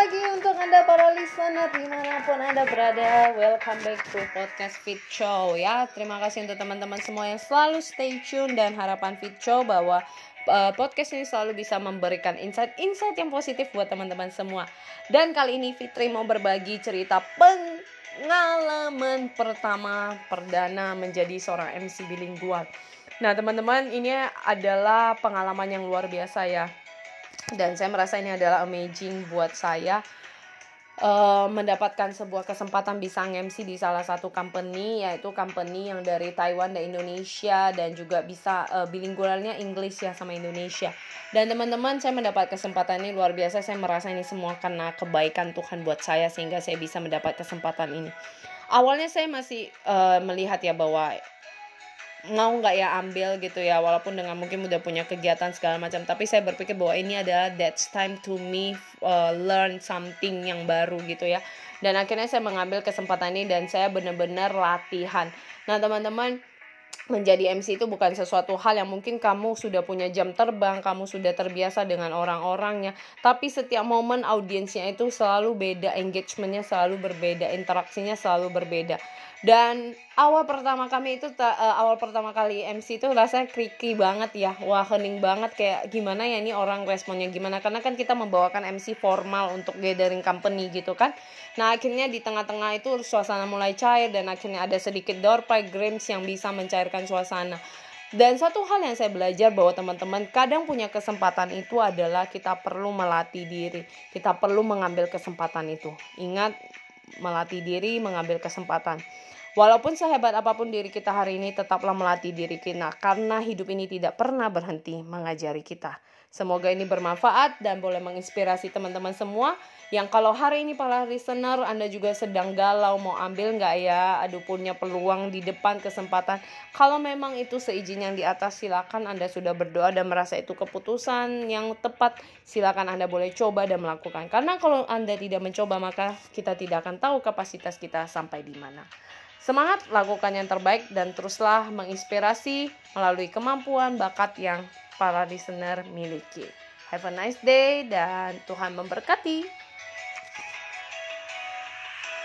pagi untuk Anda para listener di mana pun Anda berada. Welcome back to Podcast Fit Show ya. Terima kasih untuk teman-teman semua yang selalu stay tune Dan harapan Fit Show bahwa uh, podcast ini selalu bisa memberikan insight-insight yang positif buat teman-teman semua. Dan kali ini Fitri mau berbagi cerita pengalaman pertama perdana menjadi seorang MC bilingual. Nah teman-teman ini adalah pengalaman yang luar biasa ya dan saya merasa ini adalah amazing buat saya uh, mendapatkan sebuah kesempatan bisa MC di salah satu company yaitu company yang dari Taiwan dan Indonesia dan juga bisa uh, bilingualnya English ya sama Indonesia. Dan teman-teman saya mendapat kesempatan ini luar biasa. Saya merasa ini semua karena kebaikan Tuhan buat saya sehingga saya bisa mendapat kesempatan ini. Awalnya saya masih uh, melihat ya bahwa mau nggak ya ambil gitu ya walaupun dengan mungkin udah punya kegiatan segala macam. Tapi saya berpikir bahwa ini adalah that's time to me uh, learn something yang baru gitu ya. Dan akhirnya saya mengambil kesempatan ini dan saya benar-benar latihan. Nah teman-teman menjadi MC itu bukan sesuatu hal yang mungkin kamu sudah punya jam terbang, kamu sudah terbiasa dengan orang-orangnya, tapi setiap momen audiensnya itu selalu beda, engagementnya selalu berbeda, interaksinya selalu berbeda. Dan awal pertama kami itu uh, awal pertama kali MC itu rasanya creaky banget ya wah hening banget. Kayak gimana ya ini orang responnya gimana? Karena kan kita membawakan MC formal untuk gathering company gitu kan. Nah akhirnya di tengah-tengah itu suasana mulai cair dan akhirnya ada sedikit door prize yang bisa mencairkan suasana dan satu hal yang saya belajar bahwa teman-teman kadang punya kesempatan itu adalah kita perlu melatih diri. Kita perlu mengambil kesempatan itu. Ingat melatih diri, mengambil kesempatan. Walaupun sehebat apa pun diri kita hari ini, tetaplah melatih diri kita karena hidup ini tidak pernah berhenti mengajari kita. Semoga ini bermanfaat dan boleh menginspirasi teman-teman semua yang kalau hari ini para listener Anda juga sedang galau mau ambil nggak ya? Aduh punya peluang di depan kesempatan. Kalau memang itu seizin yang di atas silakan Anda sudah berdoa dan merasa itu keputusan yang tepat silakan Anda boleh coba dan melakukan. Karena kalau Anda tidak mencoba maka kita tidak akan tahu kapasitas kita sampai di mana Semangat, lakukan yang terbaik dan teruslah menginspirasi melalui kemampuan bakat yang para listener miliki. Have a nice day dan Tuhan memberkati.